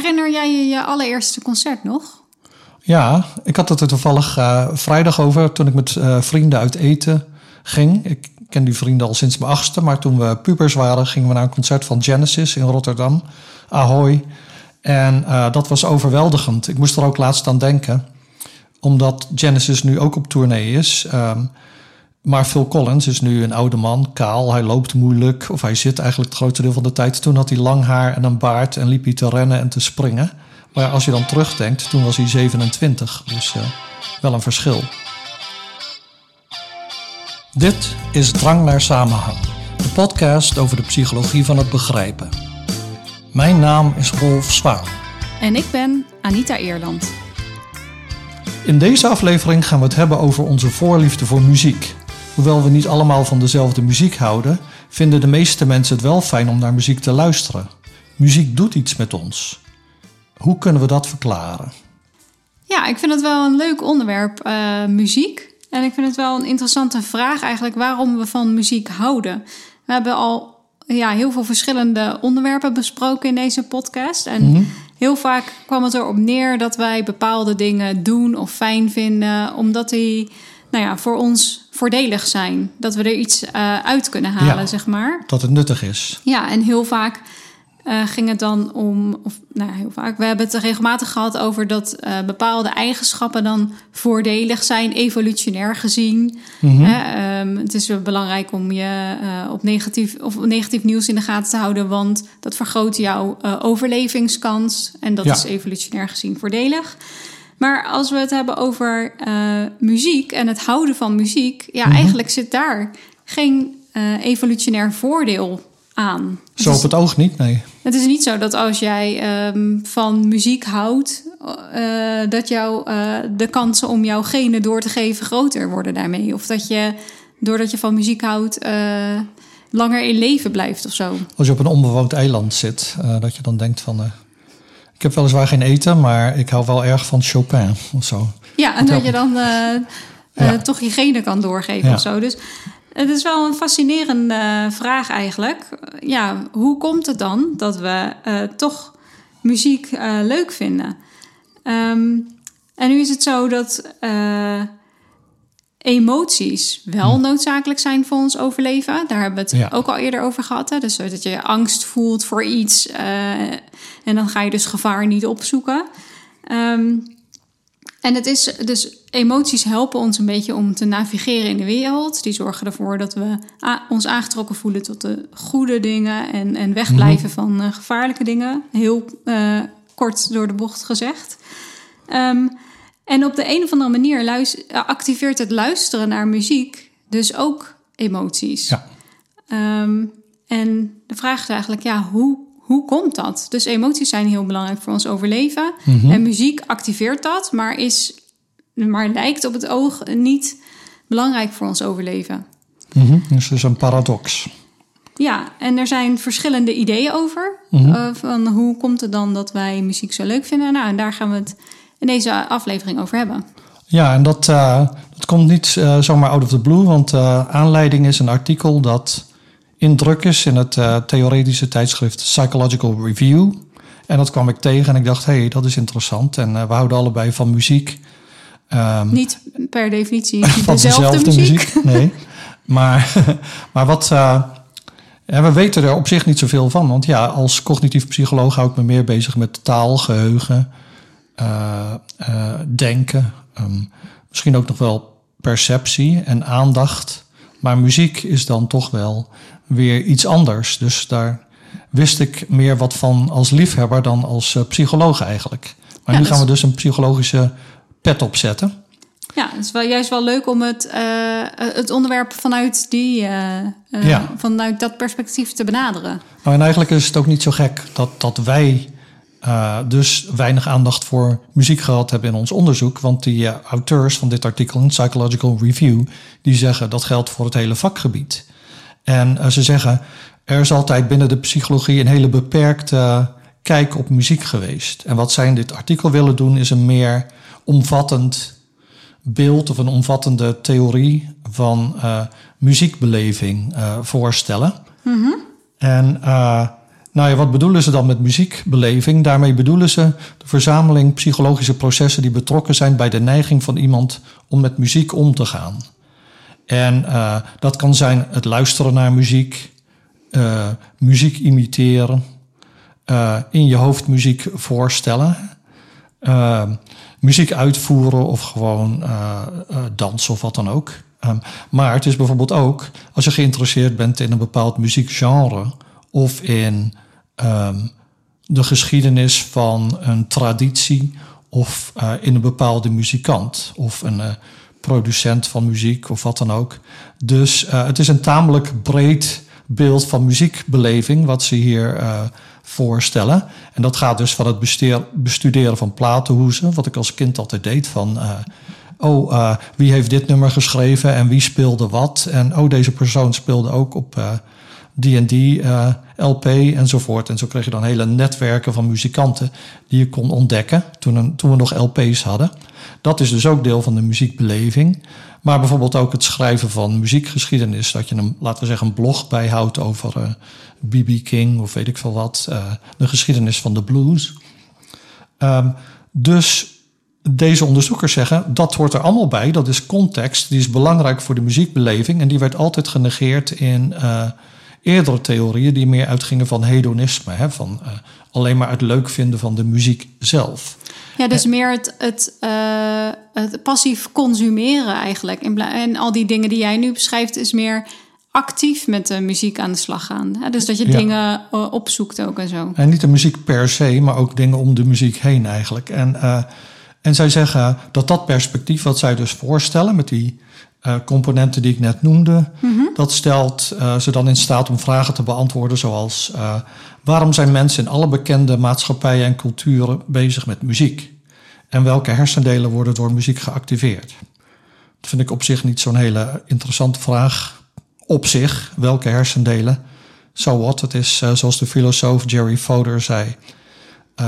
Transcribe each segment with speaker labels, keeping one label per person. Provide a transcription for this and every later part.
Speaker 1: Herinner jij je je allereerste concert nog?
Speaker 2: Ja, ik had het er toevallig uh, vrijdag over toen ik met uh, vrienden uit eten ging. Ik ken die vrienden al sinds mijn achtste, maar toen we pubers waren, gingen we naar een concert van Genesis in Rotterdam. Ahoy. En uh, dat was overweldigend. Ik moest er ook laatst aan denken, omdat Genesis nu ook op tournee is. Um, maar Phil Collins is nu een oude man, kaal, hij loopt moeilijk, of hij zit eigenlijk het grootste deel van de tijd. Toen had hij lang haar en een baard en liep hij te rennen en te springen. Maar als je dan terugdenkt, toen was hij 27, dus uh, wel een verschil. Dit is Drang naar Samenhang, de podcast over de psychologie van het begrijpen. Mijn naam is Rolf Zwaan.
Speaker 1: En ik ben Anita Eerland.
Speaker 2: In deze aflevering gaan we het hebben over onze voorliefde voor muziek. Hoewel we niet allemaal van dezelfde muziek houden, vinden de meeste mensen het wel fijn om naar muziek te luisteren. Muziek doet iets met ons. Hoe kunnen we dat verklaren?
Speaker 1: Ja, ik vind het wel een leuk onderwerp, uh, muziek. En ik vind het wel een interessante vraag eigenlijk waarom we van muziek houden. We hebben al ja, heel veel verschillende onderwerpen besproken in deze podcast. En mm -hmm. heel vaak kwam het erop neer dat wij bepaalde dingen doen of fijn vinden, omdat die nou ja, voor ons voordelig zijn. Dat we er iets uh, uit kunnen halen,
Speaker 2: ja,
Speaker 1: zeg maar.
Speaker 2: Dat het nuttig is.
Speaker 1: Ja, en heel vaak uh, ging het dan om, of nou ja, heel vaak, we hebben het regelmatig gehad over dat uh, bepaalde eigenschappen dan voordelig zijn, evolutionair gezien. Mm -hmm. um, het is belangrijk om je op, negatief, of negatief nieuws in de gaten te houden, want dat vergroot jouw overlevingskans en dat ja. is evolutionair gezien voordelig. Maar als we het hebben over muziek en het houden van muziek, ja, mm -hmm. eigenlijk zit daar geen evolutionair voordeel aan.
Speaker 2: Zo op het oog niet, nee.
Speaker 1: Het is niet zo dat als jij um, van muziek houdt, uh, dat jou, de kansen om jouw genen door te geven groter worden daarmee. Of dat je, doordat je van muziek houdt, langer in leven blijft of zo.
Speaker 2: Als je op een onbewoond eiland zit, dat je dan denkt van... ik heb weliswaar geen eten, maar ik hou wel erg van Chopin of zo.
Speaker 1: Ja, en dat, dat je dan ja. toch je genen kan doorgeven ja. of zo. Dus het is wel een fascinerende uh, vraag eigenlijk. Ja, hoe komt het dan dat we uh, toch muziek leuk vinden? Um, en nu is het zo dat emoties wel hm. noodzakelijk zijn voor ons overleven. Daar hebben we het ja. ook al eerder over gehad. Hè? Dus dat je angst voelt voor iets en dan ga je dus gevaar niet opzoeken. Um, en het is dus emoties helpen ons een beetje om te navigeren in de wereld. Die zorgen ervoor dat we ons aangetrokken voelen tot de goede dingen en, en wegblijven -hmm. van uh, gevaarlijke dingen. Heel uh, kort door de bocht gezegd. Um, en op de een of andere manier activeert het luisteren naar muziek dus ook emoties.
Speaker 2: Ja.
Speaker 1: Um, en de vraag is eigenlijk, ja, hoe hoe komt dat? Dus emoties zijn heel belangrijk voor ons overleven. Mm -hmm. En muziek activeert dat, maar, is, maar lijkt op het oog niet belangrijk voor ons overleven.
Speaker 2: Mm -hmm. Dus dat is een paradox.
Speaker 1: Ja, en er zijn verschillende ideeën over. Mm -hmm. uh, van hoe komt het dan dat wij muziek zo leuk vinden? Nou, en daar gaan we het in deze aflevering over hebben.
Speaker 2: Ja, en dat, uh, dat komt niet uh, zomaar out of the blue, want aanleiding is een artikel dat in druk is in het theoretische tijdschrift Psychological Review. En dat kwam ik tegen en ik dacht, hé, hey, dat is interessant. En we houden allebei van muziek.
Speaker 1: Um, Niet per definitie
Speaker 2: van
Speaker 1: dezelfde,
Speaker 2: dezelfde
Speaker 1: muziek.
Speaker 2: muziek. Nee, maar, maar wat... En we weten er op zich niet zoveel van. Want ja, als cognitief psycholoog hou ik me meer bezig met taal, geheugen, denken. Um, misschien ook nog wel perceptie en aandacht. Maar muziek is dan toch wel weer iets anders. Dus daar wist ik meer wat van als liefhebber dan als uh, psycholoog eigenlijk. Maar ja, nu gaan we dus een psychologische pet opzetten.
Speaker 1: Ja, het is wel juist wel leuk om het, het onderwerp vanuit, die, ja. vanuit dat perspectief te benaderen.
Speaker 2: Nou, en eigenlijk is het ook niet zo gek dat, dat wij dus weinig aandacht voor muziek gehad hebben in ons onderzoek. Want die auteurs van dit artikel in Psychological Review, die zeggen dat geldt voor het hele vakgebied. En uh, ze zeggen, er is altijd binnen de psychologie een hele beperkte kijk op muziek geweest. En wat zij in dit artikel willen doen, is een meer omvattend beeld of een omvattende theorie van muziekbeleving voorstellen.
Speaker 1: Mm -hmm.
Speaker 2: En nou ja, wat bedoelen ze dan met muziekbeleving? Daarmee bedoelen ze de verzameling psychologische processen die betrokken zijn bij de neiging van iemand om met muziek om te gaan. En uh, dat kan zijn het luisteren naar muziek, uh, muziek imiteren, uh, in je hoofd muziek voorstellen, muziek uitvoeren of gewoon dansen of wat dan ook. Um, maar het is bijvoorbeeld ook als je geïnteresseerd bent in een bepaald muziekgenre of in um, de geschiedenis van een traditie of uh, in een bepaalde muzikant of een uh, producent van muziek of wat dan ook. Dus uh, het is een tamelijk breed beeld van muziekbeleving wat ze hier voorstellen. En dat gaat dus van het bestuderen van platenhoezen, wat ik als kind altijd deed van oh, wie heeft dit nummer geschreven en wie speelde wat. En oh, deze persoon speelde ook op die uh, LP enzovoort. En zo kreeg je dan hele netwerken van muzikanten die je kon ontdekken toen, een, toen we nog LP's hadden. Dat is dus ook deel van de muziekbeleving. Maar bijvoorbeeld ook het schrijven van muziekgeschiedenis. Dat je een, laten we zeggen, een blog bijhoudt over B.B. King of weet ik veel wat. de geschiedenis van de blues. Um, dus deze onderzoekers zeggen dat hoort er allemaal bij. Dat is context, die is belangrijk voor de muziekbeleving. En die werd altijd genegeerd in uh, eerdere theorieën die meer uitgingen van hedonisme. Hè, van uh, alleen maar het leuk vinden van de muziek zelf.
Speaker 1: Ja, dus meer het, het, uh, het passief consumeren eigenlijk. En al die dingen die jij nu beschrijft, is meer actief met de muziek aan de slag gaan. Dus dat je ja. dingen opzoekt ook en zo.
Speaker 2: En niet de muziek per se, maar ook dingen om de muziek heen eigenlijk. En en zij zeggen dat dat perspectief wat zij dus voorstellen met die uh, componenten die ik net noemde, mm -hmm. dat stelt uh, ze dan in staat om vragen te beantwoorden zoals uh, waarom zijn mensen in alle bekende maatschappijen en culturen bezig met muziek? En welke hersendelen worden door muziek geactiveerd? Dat vind ik op zich niet zo'n hele interessante vraag. Op zich, welke hersendelen? So what? Het is zoals de filosoof Jerry Fodor zei.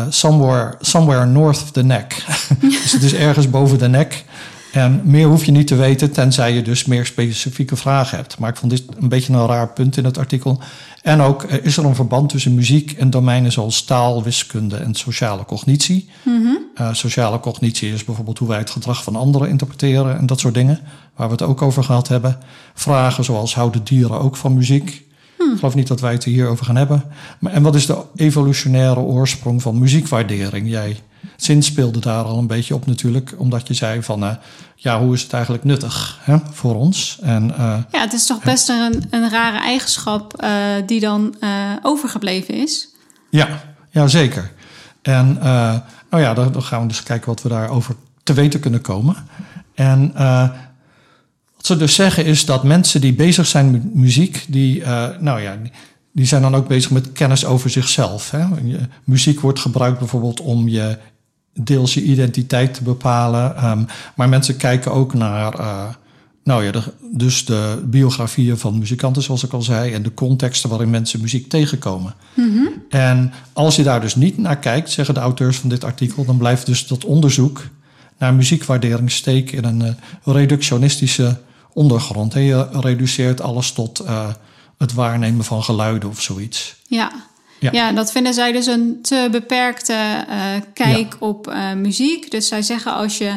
Speaker 2: Somewhere, somewhere north of the neck. dus het is ergens boven de nek. En meer hoef je niet te weten, tenzij je dus meer specifieke vragen hebt. Maar ik vond dit een beetje een raar punt in het artikel. En ook uh, is er een verband tussen muziek en domeinen zoals taal, wiskunde en sociale cognitie. Mm -hmm. uh, sociale cognitie is bijvoorbeeld hoe wij het gedrag van anderen interpreteren en dat soort dingen, waar we het ook over gehad hebben. Vragen zoals houden dieren ook van muziek? Ik geloof niet dat wij het hierover gaan hebben. Maar, en wat is de evolutionaire oorsprong van muziekwaardering? Jij zinspeelde daar al een beetje op natuurlijk, omdat je zei van, uh, ja, hoe is het eigenlijk nuttig hè, voor ons? En, uh,
Speaker 1: ja, het is toch best een, een rare eigenschap uh, die dan overgebleven is.
Speaker 2: Ja, ja zeker. En nou ja, dan, dan, gaan we dus kijken wat we daarover te weten kunnen komen. En wat ze dus zeggen is dat mensen die bezig zijn met muziek, die, nou ja, die zijn dan ook bezig met kennis over zichzelf. Hè? muziek wordt gebruikt bijvoorbeeld om je deels je identiteit te bepalen. Um, maar mensen kijken ook naar, uh, nou ja, de, dus de biografieën van muzikanten, zoals ik al zei, en de contexten waarin mensen muziek tegenkomen. Mm -hmm. En als je daar dus niet naar kijkt, zeggen de auteurs van dit artikel, dan blijft dus dat onderzoek naar muziekwaardering steken in een uh, reductionistische ondergrond. Je reduceert alles tot uh, het waarnemen van geluiden of zoiets.
Speaker 1: Ja. Ja. ja, dat vinden zij dus een te beperkte uh, kijk ja. op uh, muziek. Dus zij zeggen als je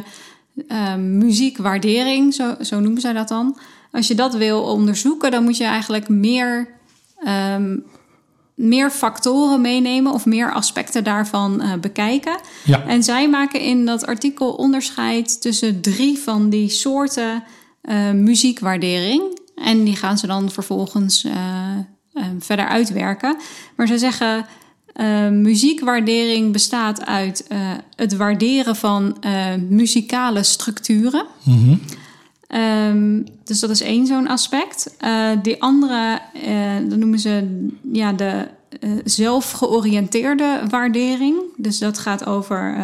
Speaker 1: muziekwaardering, zo, zo noemen zij dat dan, als je dat wil onderzoeken, dan moet je eigenlijk meer, um, meer factoren meenemen of meer aspecten daarvan bekijken. Ja. En zij maken in dat artikel onderscheid tussen drie van die soorten muziekwaardering. En die gaan ze dan vervolgens uh, uh, verder uitwerken. Maar ze zeggen. muziekwaardering bestaat uit het waarderen van muzikale structuren. Mm -hmm. um, dus dat is één zo'n aspect. die andere, dat noemen ze ja, de zelfgeoriënteerde waardering. Dus dat gaat over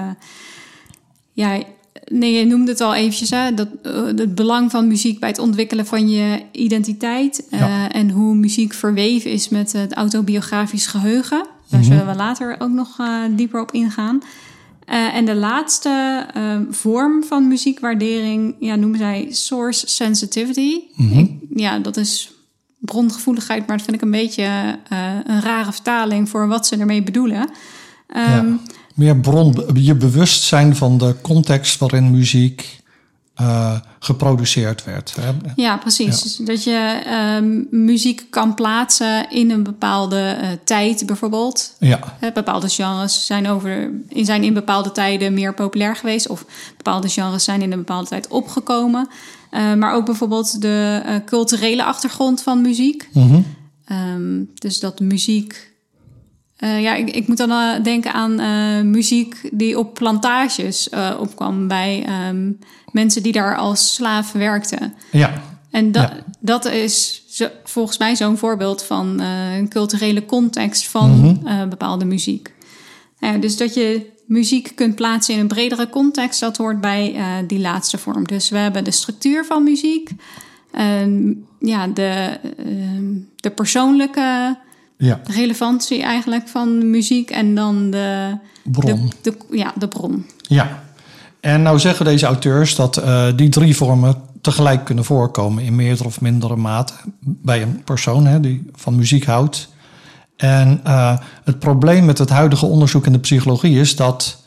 Speaker 1: ja, Nee, je noemde het al eventjes, hè? Dat, uh, het belang van muziek bij het ontwikkelen van je identiteit. Uh, ja. En hoe muziek verweven is met het autobiografisch geheugen. Daar mm -hmm. zullen we later ook nog uh, dieper op ingaan. en de laatste vorm van muziekwaardering ja, noemen zij source sensitivity. Mm -hmm. Ik, ja, dat is brongevoeligheid, maar dat vind ik een beetje een rare vertaling voor wat ze ermee bedoelen.
Speaker 2: Um, Meer bron, je bewustzijn van de context waarin muziek uh, geproduceerd werd. Hè?
Speaker 1: Ja, precies. Dat je um, muziek kan plaatsen in een bepaalde uh, tijd, bijvoorbeeld.
Speaker 2: Ja.
Speaker 1: Bepaalde genres zijn, over, zijn in bepaalde tijden meer populair geweest, of bepaalde genres zijn in een bepaalde tijd opgekomen. Uh, maar ook bijvoorbeeld de culturele achtergrond van muziek.
Speaker 2: Mm -hmm.
Speaker 1: um, dus dat muziek uh, ja, ik, ik, moet dan uh, denken aan uh, muziek die op plantages opkwam bij um, mensen die daar als slaaf werkten.
Speaker 2: Ja.
Speaker 1: En dat,
Speaker 2: ja.
Speaker 1: dat is zo, volgens mij zo'n voorbeeld van een culturele context van
Speaker 2: Mhm.
Speaker 1: mm -hmm. bepaalde muziek. dus dat je muziek kunt plaatsen in een bredere context, dat hoort bij die laatste vorm. Dus we hebben de structuur van muziek, ja, de, de persoonlijke
Speaker 2: ja.
Speaker 1: relevantie eigenlijk van muziek en dan de
Speaker 2: bron.
Speaker 1: De, de, ja, de bron.
Speaker 2: Ja, en nou zeggen deze auteurs dat uh, die drie vormen tegelijk kunnen voorkomen in meerdere of mindere mate bij een persoon hè, die van muziek houdt. En uh, het probleem met het huidige onderzoek in de psychologie is dat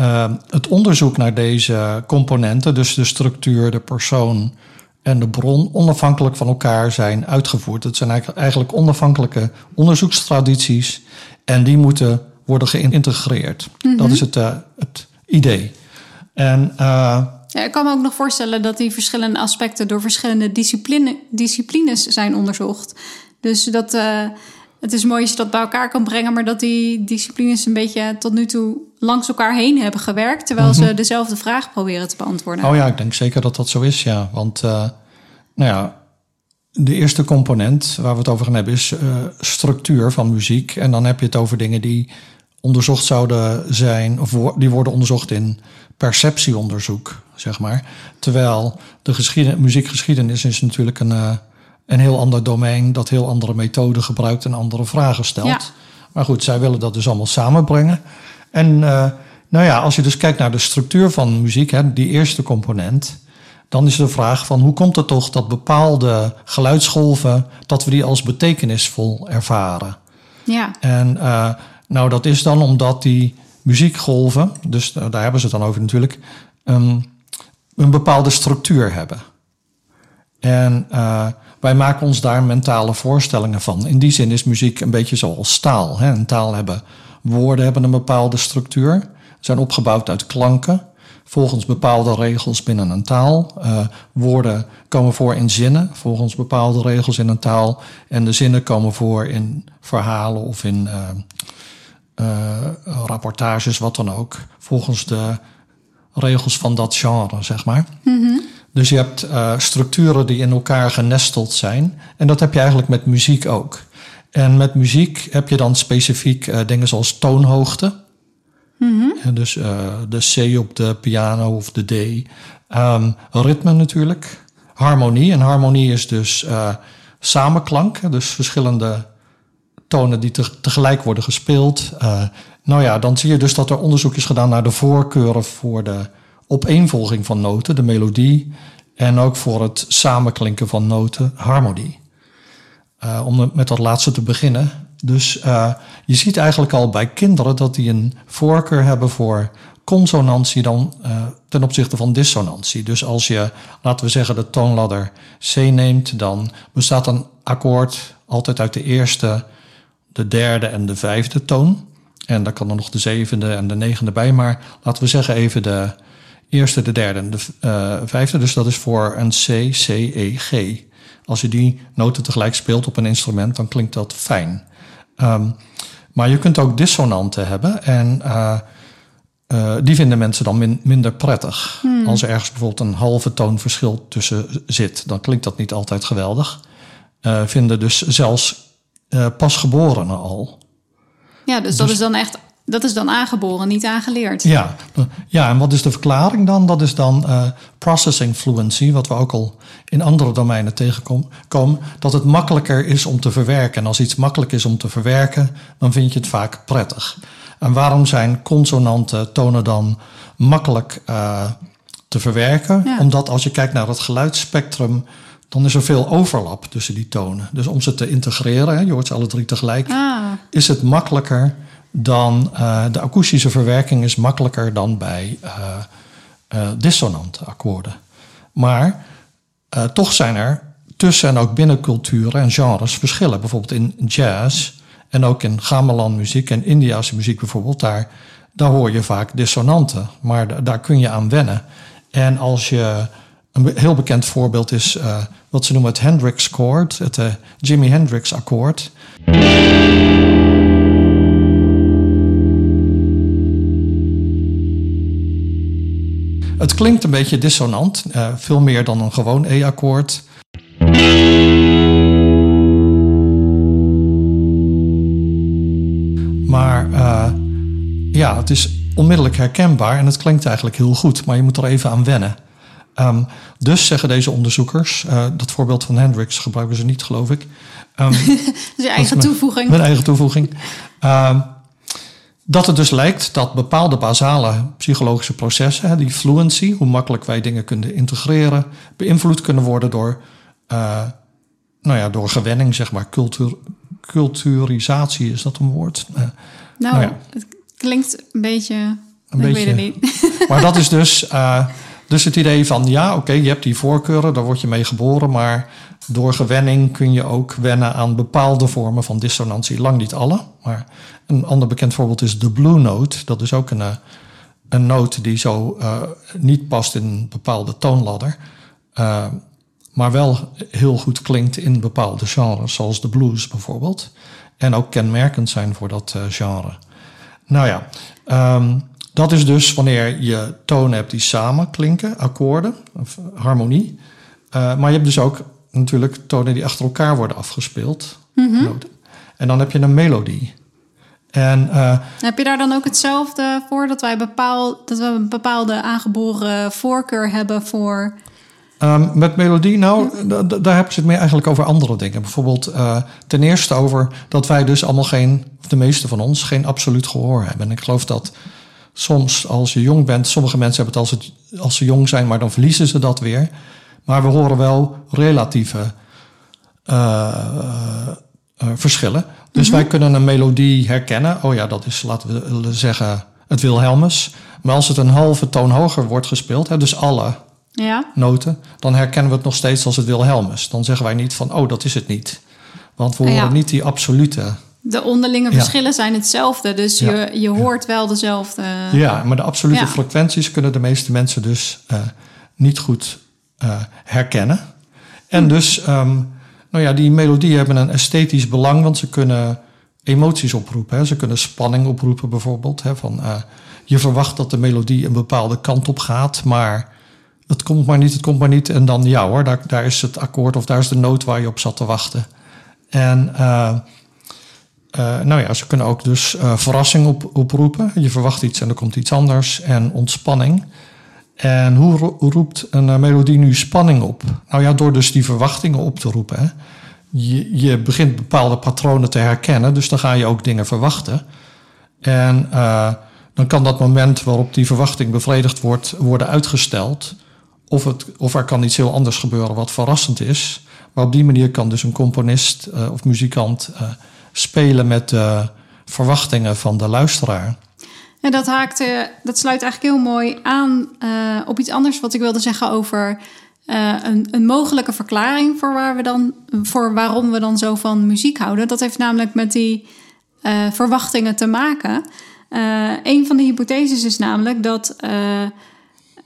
Speaker 2: uh, het onderzoek naar deze componenten, dus de structuur, de persoon en de bron onafhankelijk van elkaar zijn uitgevoerd. Het zijn eigenlijk onafhankelijke onderzoekstradities en die moeten worden geïntegreerd. Mm -hmm. Dat is het, uh, het idee. En, uh,
Speaker 1: ja, ik kan me ook nog voorstellen dat die verschillende aspecten door verschillende discipline, disciplines zijn onderzocht. Dus dat uh, het is mooi als je dat bij elkaar kan brengen, maar dat die disciplines een beetje tot nu toe langs elkaar heen hebben gewerkt, terwijl ze dezelfde vraag proberen te beantwoorden.
Speaker 2: Oh ja, ik denk zeker dat dat zo is, ja. Want, uh, nou ja, de eerste component waar we het over gaan hebben is uh, structuur van muziek. En dan heb je het over dingen die onderzocht zouden zijn, of wo die worden onderzocht in perceptieonderzoek, zeg maar. Terwijl de geschieden, muziekgeschiedenis is natuurlijk een, uh, een heel ander domein dat heel andere methoden gebruikt en andere vragen stelt.
Speaker 1: Ja.
Speaker 2: Maar goed, zij willen dat dus allemaal samenbrengen. En uh, nou ja, als je dus kijkt naar de structuur van muziek, hè, die eerste component, dan is de vraag van hoe komt het toch dat bepaalde geluidsgolven, dat we die als betekenisvol ervaren?
Speaker 1: Ja.
Speaker 2: En uh, nou, dat is dan omdat die muziekgolven, dus daar hebben ze het dan over natuurlijk, um, een bepaalde structuur hebben. En uh, wij maken ons daar mentale voorstellingen van. In die zin is muziek een beetje zoals taal. Hè? En taal hebben woorden hebben een bepaalde structuur, zijn opgebouwd uit klanken volgens bepaalde regels binnen een taal. Uh, woorden komen voor in zinnen, volgens bepaalde regels in een taal. En de zinnen komen voor in verhalen of in uh, uh, rapportages, wat dan ook. Volgens de regels van dat genre, zeg maar.
Speaker 1: Mm -hmm.
Speaker 2: Dus je hebt structuren die in elkaar genesteld zijn. En dat heb je eigenlijk met muziek ook. En met muziek heb je dan specifiek dingen zoals toonhoogte.
Speaker 1: Mm
Speaker 2: -hmm. Dus uh, de C op de piano of de D. Um, ritme natuurlijk. Harmonie. En harmonie is dus uh, samenklank. Dus verschillende tonen die te tegelijk worden gespeeld. Nou ja, dan zie je dus dat er onderzoek is gedaan naar de voorkeuren voor de opeenvolging van noten, de melodie. En ook voor het samenklinken van noten, harmonie. Om met dat laatste te beginnen. Dus uh, je ziet eigenlijk al bij kinderen dat die een voorkeur hebben voor consonantie dan uh, ten opzichte van dissonantie. Dus als je, laten we zeggen, de toonladder C neemt, dan bestaat een akkoord altijd uit de eerste, de derde en de vijfde toon. En dan kan er nog de zevende en de negende bij, maar laten we zeggen even de eerste, de derde en de vijfde. Dus dat is voor een C, C, E, G. Als je die noten tegelijk speelt op een instrument, dan klinkt dat fijn. Um, maar je kunt ook dissonanten hebben en uh, uh, die vinden mensen dan min, minder prettig.
Speaker 1: Hmm.
Speaker 2: Als er ergens bijvoorbeeld een halve toon verschil tussen zit, dan klinkt dat niet altijd geweldig. Uh, vinden dus zelfs pasgeborenen al.
Speaker 1: Ja, dus, dus dat is dan echt dat is dan aangeboren, niet aangeleerd.
Speaker 2: Ja, ja, en wat is de verklaring dan? Dat is dan uh, processing fluency, wat we ook al in andere domeinen tegenkomen. Dat het makkelijker is om te verwerken. En als iets makkelijk is om te verwerken, dan vind je het vaak prettig. En waarom zijn consonante tonen dan makkelijk uh, te verwerken?
Speaker 1: Ja.
Speaker 2: Omdat als je kijkt naar het geluidsspectrum dan is er veel overlap tussen die tonen. Dus om ze te integreren, je hoort ze alle drie tegelijk,
Speaker 1: Ah,
Speaker 2: is het makkelijker dan eh, de akoestische verwerking is makkelijker dan bij eh, eh, dissonante akkoorden. Maar toch zijn er tussen en ook binnen culturen en genres verschillen. Bijvoorbeeld in jazz en ook in gamelan-muziek en Indiase muziek bijvoorbeeld, daar, daar hoor je vaak dissonanten. Maar da- daar kun je aan wennen. En als je een heel bekend voorbeeld is wat ze noemen het Hendrix chord, het eh, Jimi Hendrix Het klinkt een beetje dissonant, eh, veel meer dan een gewoon E-akkoord. Maar eh, ja, het is onmiddellijk herkenbaar en het klinkt eigenlijk heel goed, maar je moet er even aan wennen. Ehm, dus zeggen deze onderzoekers, eh, dat voorbeeld van Hendrix gebruiken ze niet, geloof ik. Ehm,
Speaker 1: dat is je eigen
Speaker 2: mijn-
Speaker 1: toevoeging.
Speaker 2: Mijn eigen toevoeging. Ehm, dat het dus lijkt dat bepaalde basale psychologische processen, die fluency, hoe makkelijk wij dingen kunnen integreren, beïnvloed kunnen worden door, eh, nou ja, door gewenning, zeg maar. Cultuur, culturisatie, is dat een woord? Eh,
Speaker 1: Nou,
Speaker 2: nou ja.
Speaker 1: het klinkt een beetje...
Speaker 2: Een
Speaker 1: ik
Speaker 2: beetje-
Speaker 1: weet het niet.
Speaker 2: maar dat is dus, eh, dus het idee van, ja, oké, je hebt die voorkeuren, daar word je mee geboren, maar door gewenning kun je ook wennen aan bepaalde vormen van dissonantie. Lang niet alle, maar een ander bekend voorbeeld is de blue note. Dat is ook een, eh, een noot die zo eh, niet past in een bepaalde toonladder, eh, maar wel heel goed klinkt in bepaalde genres, zoals de blues bijvoorbeeld. En ook kenmerkend zijn voor dat genre. Nou ja, ehm, dat is dus wanneer je tonen hebt die samen klinken, akkoorden, of harmonie. Eh, maar je hebt dus ook natuurlijk tonen die achter elkaar worden afgespeeld. noten. En dan heb je een melodie. En eh,
Speaker 1: Heb je daar dan ook hetzelfde voor? Dat wij bepaal, dat we een bepaalde aangeboren voorkeur hebben voor...
Speaker 2: Ehm, met melodie, nou, daar hebben ze het meer eigenlijk over andere dingen. Bijvoorbeeld eh, ten eerste over dat wij dus allemaal geen, of de meeste van ons, geen absoluut gehoor hebben. En ik geloof dat soms als je jong bent, sommige mensen hebben het als, het als ze jong zijn, maar dan verliezen ze dat weer. Maar we horen wel relatieve eh, eh, verschillen. Dus wij kunnen een melodie herkennen. Oh ja, dat is, laten we zeggen, het Wilhelmus. Maar als het een halve toon hoger wordt gespeeld, hè, dus alle
Speaker 1: Ja?
Speaker 2: noten, dan herkennen we het nog steeds als het Wilhelmus. Dan zeggen wij niet van, oh, dat is het niet. Want we
Speaker 1: Ah,
Speaker 2: horen
Speaker 1: ja.
Speaker 2: niet die absolute.
Speaker 1: De onderlinge
Speaker 2: Ja.
Speaker 1: verschillen zijn hetzelfde. Dus
Speaker 2: Ja.
Speaker 1: je, je hoort wel dezelfde...
Speaker 2: Ja, maar de absolute frequenties kunnen de meeste mensen dus eh, niet goed eh, herkennen. En dus, ehm, nou ja, die melodieën hebben een esthetisch belang, want ze kunnen emoties oproepen. Hè. Ze kunnen spanning oproepen bijvoorbeeld. Hè, van, eh, je verwacht dat de melodie een bepaalde kant op gaat, maar het komt maar niet, het komt maar niet. En dan ja hoor, daar, daar is het akkoord of daar is de noot waar je op zat te wachten. En eh, nou ja, ze kunnen ook dus eh, verrassing op, oproepen. Je verwacht iets en er komt iets anders. En ontspanning. En hoe ro- roept een eh, melodie nu spanning op? Nou ja, door dus die verwachtingen op te roepen. Hè. Je, je begint bepaalde patronen te herkennen, dus dan ga je ook dingen verwachten. En dan kan dat moment waarop die verwachting bevredigd wordt, worden uitgesteld. Of, het, of er kan iets heel anders gebeuren wat verrassend is. Maar op die manier kan dus een componist of muzikant spelen met de verwachtingen van de luisteraar.
Speaker 1: En dat haakt, dat sluit eigenlijk heel mooi aan eh, op iets anders wat ik wilde zeggen over eh, een, een mogelijke verklaring voor, waar we dan, voor waarom we dan zo van muziek houden. Dat heeft namelijk met die eh, verwachtingen te maken. Een van de hypotheses is namelijk dat,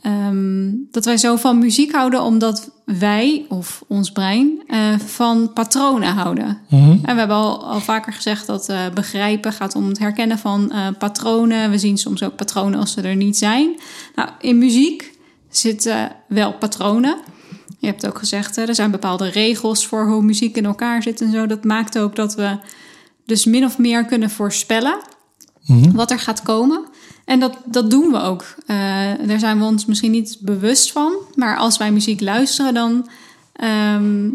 Speaker 1: eh, ehm, dat wij zo van muziek houden omdat wij, of ons brein, eh, van patronen houden. En we hebben al, al vaker gezegd dat eh, begrijpen gaat om het herkennen van eh, patronen. We zien soms ook patronen als ze er niet zijn. Nou, in muziek zitten wel patronen. Je hebt ook gezegd, er zijn bepaalde regels voor hoe muziek in elkaar zit en zo. Dat maakt ook dat we dus min of meer kunnen voorspellen wat er gaat komen. En dat, dat doen we ook. Eh, daar zijn we ons misschien niet bewust van. Maar als wij muziek luisteren, dan, ehm,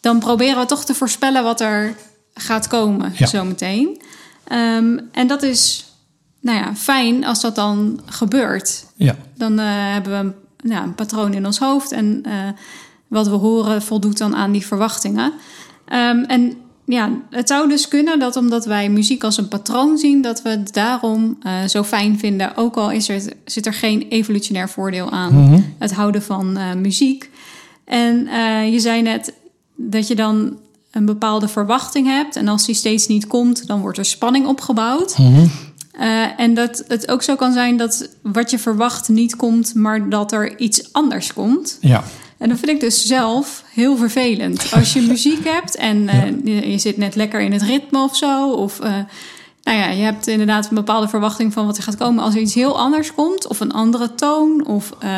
Speaker 1: dan proberen we toch te voorspellen wat er gaat komen
Speaker 2: Ja.
Speaker 1: zometeen. Ehm, en dat is nou ja, fijn als dat dan gebeurt.
Speaker 2: Ja,
Speaker 1: Dan eh, hebben we een, een patroon in ons hoofd. En eh, wat we horen voldoet dan aan die verwachtingen. Ehm, en ja, het zou dus kunnen dat omdat wij muziek als een patroon zien, dat we het daarom uh, zo fijn vinden. Ook al is er, zit er geen evolutionair voordeel aan
Speaker 2: Mhm.
Speaker 1: het houden van eh, muziek. En eh, je zei net dat je dan een bepaalde verwachting hebt. En als die steeds niet komt, dan wordt er spanning opgebouwd.
Speaker 2: Mhm.
Speaker 1: Eh, en dat het ook zo kan zijn dat wat je verwacht niet komt, maar dat er iets anders komt.
Speaker 2: Ja.
Speaker 1: En dat vind ik dus zelf heel vervelend. Als je muziek hebt en eh, je, je zit net lekker in het ritme of zo. Of eh, nou ja, je hebt inderdaad een bepaalde verwachting van wat er gaat komen. Als er iets heel anders komt, of een andere toon, of eh,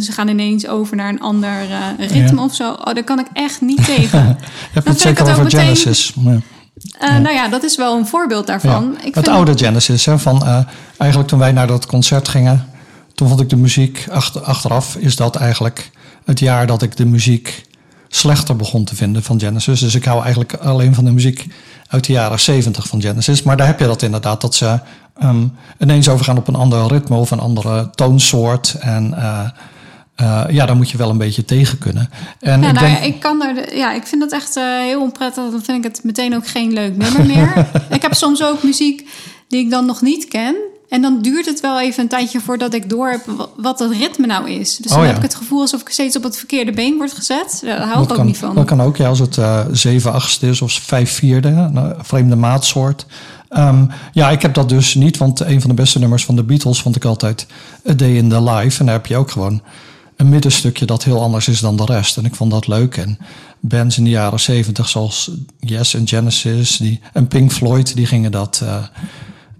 Speaker 1: ze gaan ineens over naar een ander ritme
Speaker 2: Ja.
Speaker 1: of zo. Oh, daar kan ik echt niet tegen.
Speaker 2: Je hebt het zeker over
Speaker 1: meteen-
Speaker 2: Genesis. Ja.
Speaker 1: Nou ja, dat is wel een voorbeeld daarvan. Ik
Speaker 2: het
Speaker 1: vind-
Speaker 2: oude Genesis. Hè, van, eigenlijk toen wij naar dat concert gingen, toen vond ik de muziek, achter, achteraf is dat eigenlijk het jaar dat ik de muziek slechter begon te vinden van Genesis. Dus ik hou eigenlijk alleen van de muziek uit de jaren 70 van Genesis. Maar daar heb je dat inderdaad, dat ze ehm, ineens overgaan op een ander ritme of een andere toonsoort. En eh, eh, ja, daar moet je wel een beetje tegen kunnen. En
Speaker 1: Ja,
Speaker 2: ik
Speaker 1: nou
Speaker 2: denk,
Speaker 1: ik kan daar. De, ja, ik vind dat echt eh, heel onprettig. Dan vind ik het meteen ook geen leuk nummer meer. ik heb soms ook muziek die ik dan nog niet ken. En dan duurt het wel even een tijdje voordat ik door heb wa- wat het ritme nou is. Dus dan
Speaker 2: Oh ja.
Speaker 1: heb ik het gevoel alsof ik steeds op het verkeerde been word gezet. Daar hou
Speaker 2: Dat
Speaker 1: ik ook
Speaker 2: kan,
Speaker 1: niet van.
Speaker 2: Dat kan ook, ja, als het eh 7 achtste is of 5 vierde, een vreemde maatsoort. Ehm, ja, ik heb dat dus niet, want een van de beste nummers van de Beatles vond ik altijd A Day in the Life. En daar heb je ook gewoon een middenstukje dat heel anders is dan de rest. En ik vond dat leuk. En bands in de jaren 70 zoals Yes en Genesis die, en Pink Floyd, die gingen dat eh,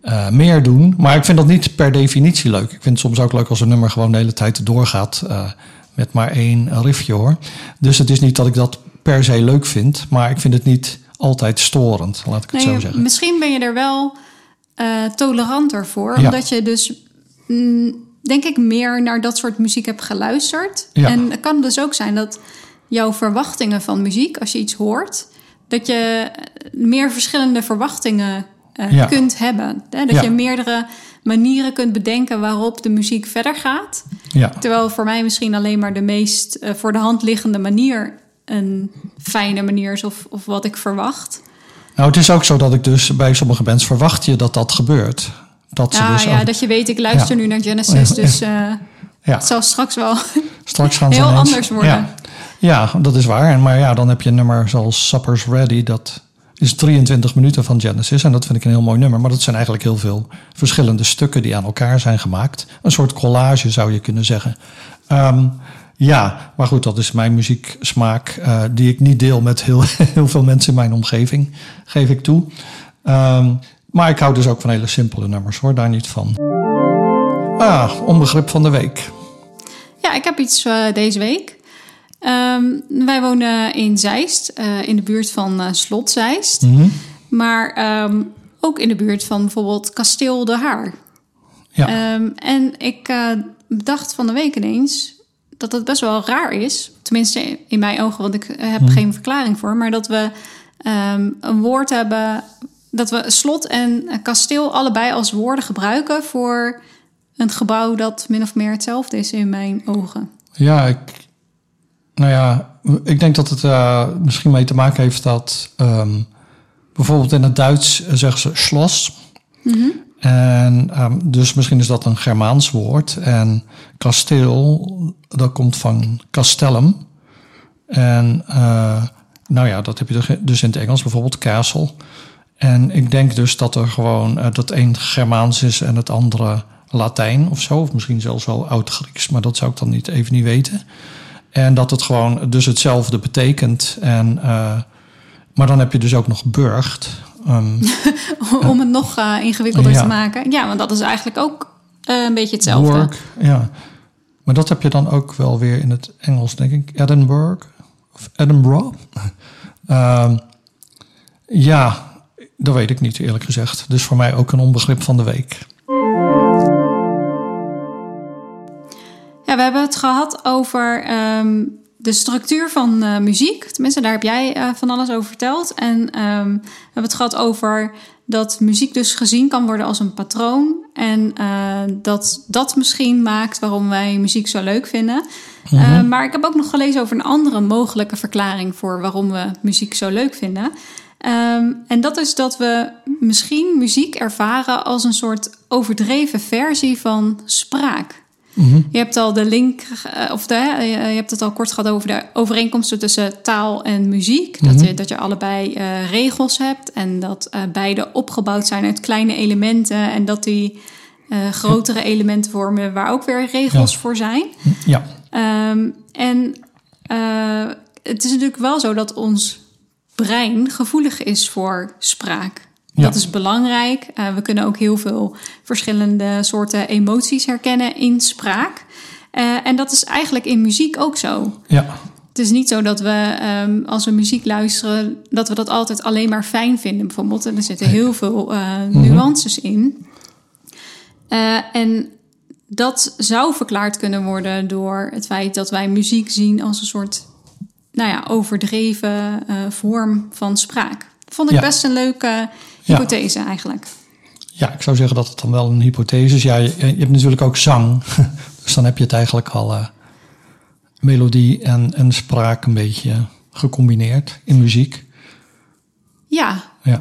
Speaker 2: eh, meer doen. Maar ik vind dat niet per definitie leuk. Ik vind het soms ook leuk als een nummer gewoon de hele tijd doorgaat eh, met maar één riffje hoor. Dus het is niet dat ik dat per se leuk vind, maar ik vind het niet altijd storend, laat ik het
Speaker 1: Nee,
Speaker 2: zo zeggen.
Speaker 1: misschien ben je er wel eh, toleranter voor.
Speaker 2: Ja.
Speaker 1: Omdat je dus, mm, denk ik, meer naar dat soort muziek hebt geluisterd.
Speaker 2: Ja.
Speaker 1: En het kan dus ook zijn dat jouw verwachtingen van muziek, als je iets hoort, dat je meer verschillende verwachtingen
Speaker 2: Ja.
Speaker 1: kunt hebben. Hè? Dat
Speaker 2: Ja.
Speaker 1: je meerdere manieren kunt bedenken waarop de muziek verder gaat.
Speaker 2: Ja,
Speaker 1: Terwijl voor mij misschien alleen maar de meest eh, voor de hand liggende manier een fijne manier is of, of wat ik verwacht.
Speaker 2: nou het is ook zo dat ik dus bij sommige bands verwacht je dat dat gebeurt. Dat ze
Speaker 1: Ja,
Speaker 2: dus
Speaker 1: ja,
Speaker 2: ook-
Speaker 1: dat je weet, ik luister nu naar Genesis, dus eh,
Speaker 2: ja,
Speaker 1: het zal straks wel...
Speaker 2: straks gaan
Speaker 1: heel anders worden.
Speaker 2: Ja, dat is waar. En, maar ja, dan heb je een nummer zoals Supper's Ready, dat is 23 minuten van Genesis. En dat vind ik een heel mooi nummer. Maar dat zijn eigenlijk heel veel verschillende stukken die aan elkaar zijn gemaakt. Een soort collage zou je kunnen zeggen. Ehm, ja, maar goed, dat is mijn muzieksmaak eh, die ik niet deel met heel, heel veel mensen in mijn omgeving, geef ik toe. Ehm, maar ik hou dus ook van hele simpele nummers hoor, daar niet van. Ah, onbegrip van de week.
Speaker 1: Ja, ik heb iets eh, deze week. Ehm, wij wonen in Zeist, eh, in de buurt van eh, Slot Zeist.
Speaker 2: Mhm.
Speaker 1: Maar ehm, ook in de buurt van bijvoorbeeld Kasteel de Haar.
Speaker 2: Ja.
Speaker 1: Ehm, en ik eh, dacht van de week ineens dat het best wel raar is. Tenminste in mijn ogen, want ik heb
Speaker 2: Mhm.
Speaker 1: geen verklaring voor. Maar dat we een woord hebben... dat we slot en kasteel allebei als woorden gebruiken... voor een gebouw dat min of meer hetzelfde is in mijn ogen.
Speaker 2: Ja, ik, nou ja, ik denk dat het eh, misschien mee te maken heeft dat ehm, bijvoorbeeld in het Duits zeggen ze schloss. En ehm, dus misschien is dat een Germaans woord. En kasteel, dat komt van castellum. En eh, nou ja, dat heb je dus- dus in het Engels bijvoorbeeld castle. En ik denk dus dat er gewoon eh, dat een Germaans is en het andere Latijn of zo. Of misschien zelfs wel Oud-Grieks, maar dat zou ik dan niet, even niet weten. En dat het gewoon dus hetzelfde betekent. En, eh, maar dan heb je dus ook nog burgt. Ehm,
Speaker 1: Om het nog eh, ingewikkelder
Speaker 2: Ja.
Speaker 1: te maken. Ja, want dat is eigenlijk ook eh, een beetje hetzelfde.
Speaker 2: Work, ja. Maar dat heb je dan ook wel weer in het Engels, denk ik. Edinburgh of Edinburgh. Ehm, ja, dat weet ik niet eerlijk gezegd. Dus voor mij ook een onbegrip van de week.
Speaker 1: Ja, we hebben het gehad over ehm, de structuur van uh, muziek. Tenminste, daar heb jij uh, van alles over verteld. En um, we hebben het gehad over dat muziek dus gezien kan worden als een patroon. En uh, dat dat misschien maakt waarom wij muziek zo leuk vinden. Mm maar ik heb ook nog gelezen over een andere mogelijke verklaring voor waarom we muziek zo leuk vinden. Um, en dat is dat we misschien muziek ervaren als een soort overdreven versie van spraak. Mhm. Je hebt al de link, uh, of de, uh, je hebt het al kort gehad over de overeenkomsten tussen taal en muziek. dat, mhm. je, dat je allebei uh, regels hebt en dat beide opgebouwd zijn uit kleine elementen. En dat die grotere elementen vormen waar ook weer regels voor zijn.
Speaker 2: Ja.
Speaker 1: Um, en het is natuurlijk wel zo dat ons brein gevoelig is voor spraak. Dat is belangrijk. Uh, we kunnen ook heel veel verschillende soorten emoties herkennen in spraak. Uh, en dat is eigenlijk in muziek ook zo.
Speaker 2: Ja.
Speaker 1: Het is niet zo dat we, um, als we muziek luisteren, dat we dat altijd alleen maar fijn vinden, bijvoorbeeld. En er zitten heel veel uh, nuances in. en dat zou verklaard kunnen worden door het feit dat wij muziek zien als een soort nou ja, overdreven vorm van spraak. Vond ik best een leuke hypothese eigenlijk.
Speaker 2: Ja, ik zou zeggen dat het dan wel een hypothese is. Ja, je, je hebt natuurlijk ook zang. dus dan heb je het eigenlijk al uh, melodie en, en spraak een beetje gecombineerd in muziek.
Speaker 1: Ja.
Speaker 2: Ja.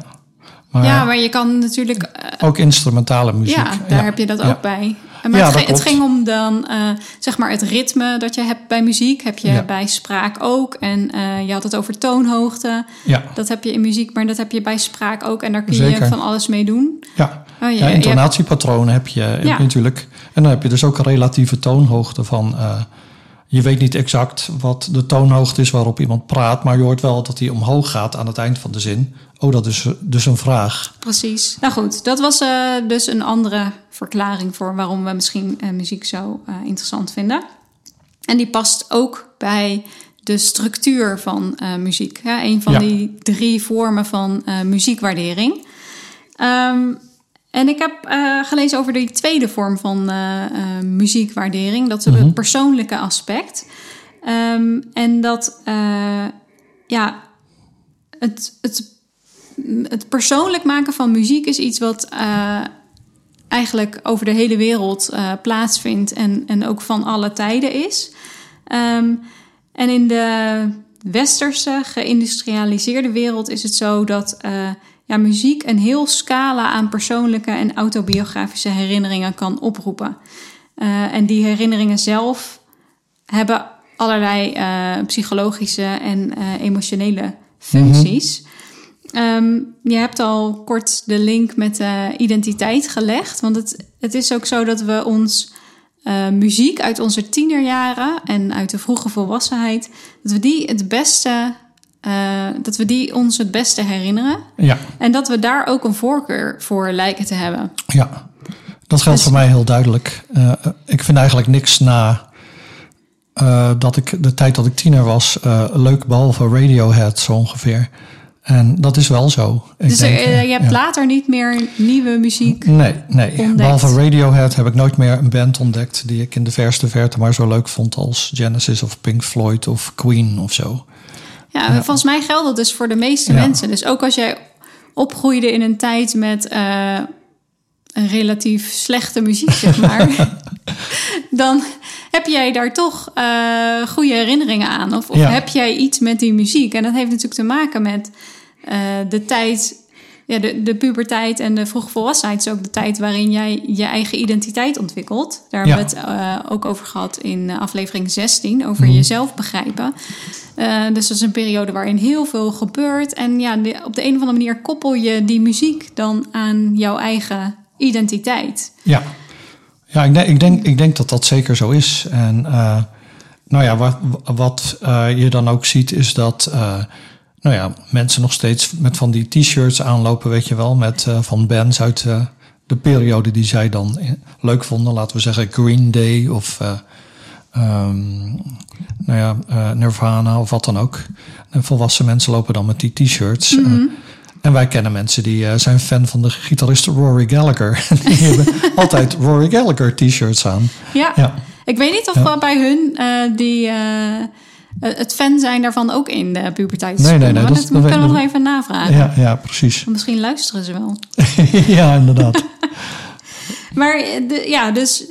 Speaker 1: Maar, ja, maar je kan natuurlijk... Uh,
Speaker 2: ook instrumentale muziek.
Speaker 1: Ja, daar heb je dat ook bij. Maar ja, het, het, ging om dan, uh, zeg maar, het ritme dat je hebt bij muziek. Heb je bij spraak ook. En uh, je had het over toonhoogte.
Speaker 2: Ja.
Speaker 1: Dat heb je in muziek, maar dat heb je bij spraak ook. En daar kun je van alles mee doen.
Speaker 2: Ja, oh, je, ja intonatiepatronen heb je, heb je natuurlijk. En dan heb je dus ook een relatieve toonhoogte van... Uh, je weet niet exact wat de toonhoogte is waarop iemand praat, maar je hoort wel dat hij omhoog gaat aan het eind van de zin. Oh, dat is dus een vraag.
Speaker 1: Precies. Nou goed, dat was uh, dus een andere verklaring voor waarom we misschien uh, muziek zo uh, interessant vinden. En die past ook bij de structuur van muziek. Ja, een van ja. die drie vormen van muziekwaardering. Um, en ik heb uh, gelezen over die tweede vorm van uh, uh, muziekwaardering. Dat is mm -hmm. het persoonlijke aspect. Um, en dat, ja, het, het, het persoonlijk maken van muziek is iets wat eigenlijk over de hele wereld plaatsvindt. En, en ook van alle tijden is. Um, en in de westerse, geïndustrialiseerde wereld is het zo dat ja, muziek een heel scala aan persoonlijke en autobiografische herinneringen kan oproepen. En die herinneringen zelf hebben allerlei psychologische en emotionele functies. Mm -hmm. Um, je hebt al kort de link met de identiteit gelegd. Want het, het is ook zo dat we ons muziek uit onze tienerjaren en uit de vroege volwassenheid, dat we die het beste uh, dat we die ons het beste herinneren.
Speaker 2: Ja.
Speaker 1: En dat we daar ook een voorkeur voor lijken te hebben.
Speaker 2: Ja, dat geldt dus... voor mij heel duidelijk. Uh, ik vind eigenlijk niks na uh, dat ik de tijd dat ik tiener was leuk, behalve Radiohead zo ongeveer. En dat is wel zo.
Speaker 1: Ik dus denk, je hebt ja. later niet meer nieuwe muziek
Speaker 2: Nee, nee. Ontdekt. Behalve Radiohead heb ik nooit meer een band ontdekt... die ik in de verste verte maar zo leuk vond als Genesis of Pink Floyd of Queen of zo.
Speaker 1: Ja, volgens mij geldt dat dus voor de meeste mensen. Dus ook als jij opgroeide in een tijd met uh, een relatief slechte muziek, zeg maar. dan heb jij daar toch uh, goede herinneringen aan. Of, of ja. heb jij iets met die muziek? En dat heeft natuurlijk te maken met uh, de tijd ja, de, de puberteit en de vroege volwassenheid is ook de tijd waarin jij je eigen identiteit ontwikkelt. Daar hebben we het uh, ook over gehad in aflevering 16, over mm. jezelf begrijpen. Dus dat is een periode waarin heel veel gebeurt. En ja, de, op de een of andere manier koppel je die muziek dan aan jouw eigen identiteit.
Speaker 2: Ja, ja ik, denk, ik, denk, ik denk dat dat zeker zo is. En uh, nou ja, wat, wat je dan ook ziet is dat nou ja, mensen nog steeds met van die t-shirts aanlopen, weet je wel, met van bands uit de periode die zij dan leuk vonden. Laten we zeggen Green Day of um, nou ja, Nirvana of wat dan ook. En volwassen mensen lopen dan met die t-shirts. Mm -hmm. En wij kennen mensen die zijn fan van de gitarist Rory Gallagher. En die hebben altijd Rory Gallagher t-shirts aan.
Speaker 1: Ja. ja. ik weet niet of ja. bij hun die het fan zijn daarvan ook in de puberteit
Speaker 2: Nee, nee, nee.
Speaker 1: dat,
Speaker 2: Dat,
Speaker 1: dat kunnen we nog even navragen.
Speaker 2: Ja, ja, precies.
Speaker 1: Misschien luisteren ze wel.
Speaker 2: ja, inderdaad.
Speaker 1: maar de, ja, dus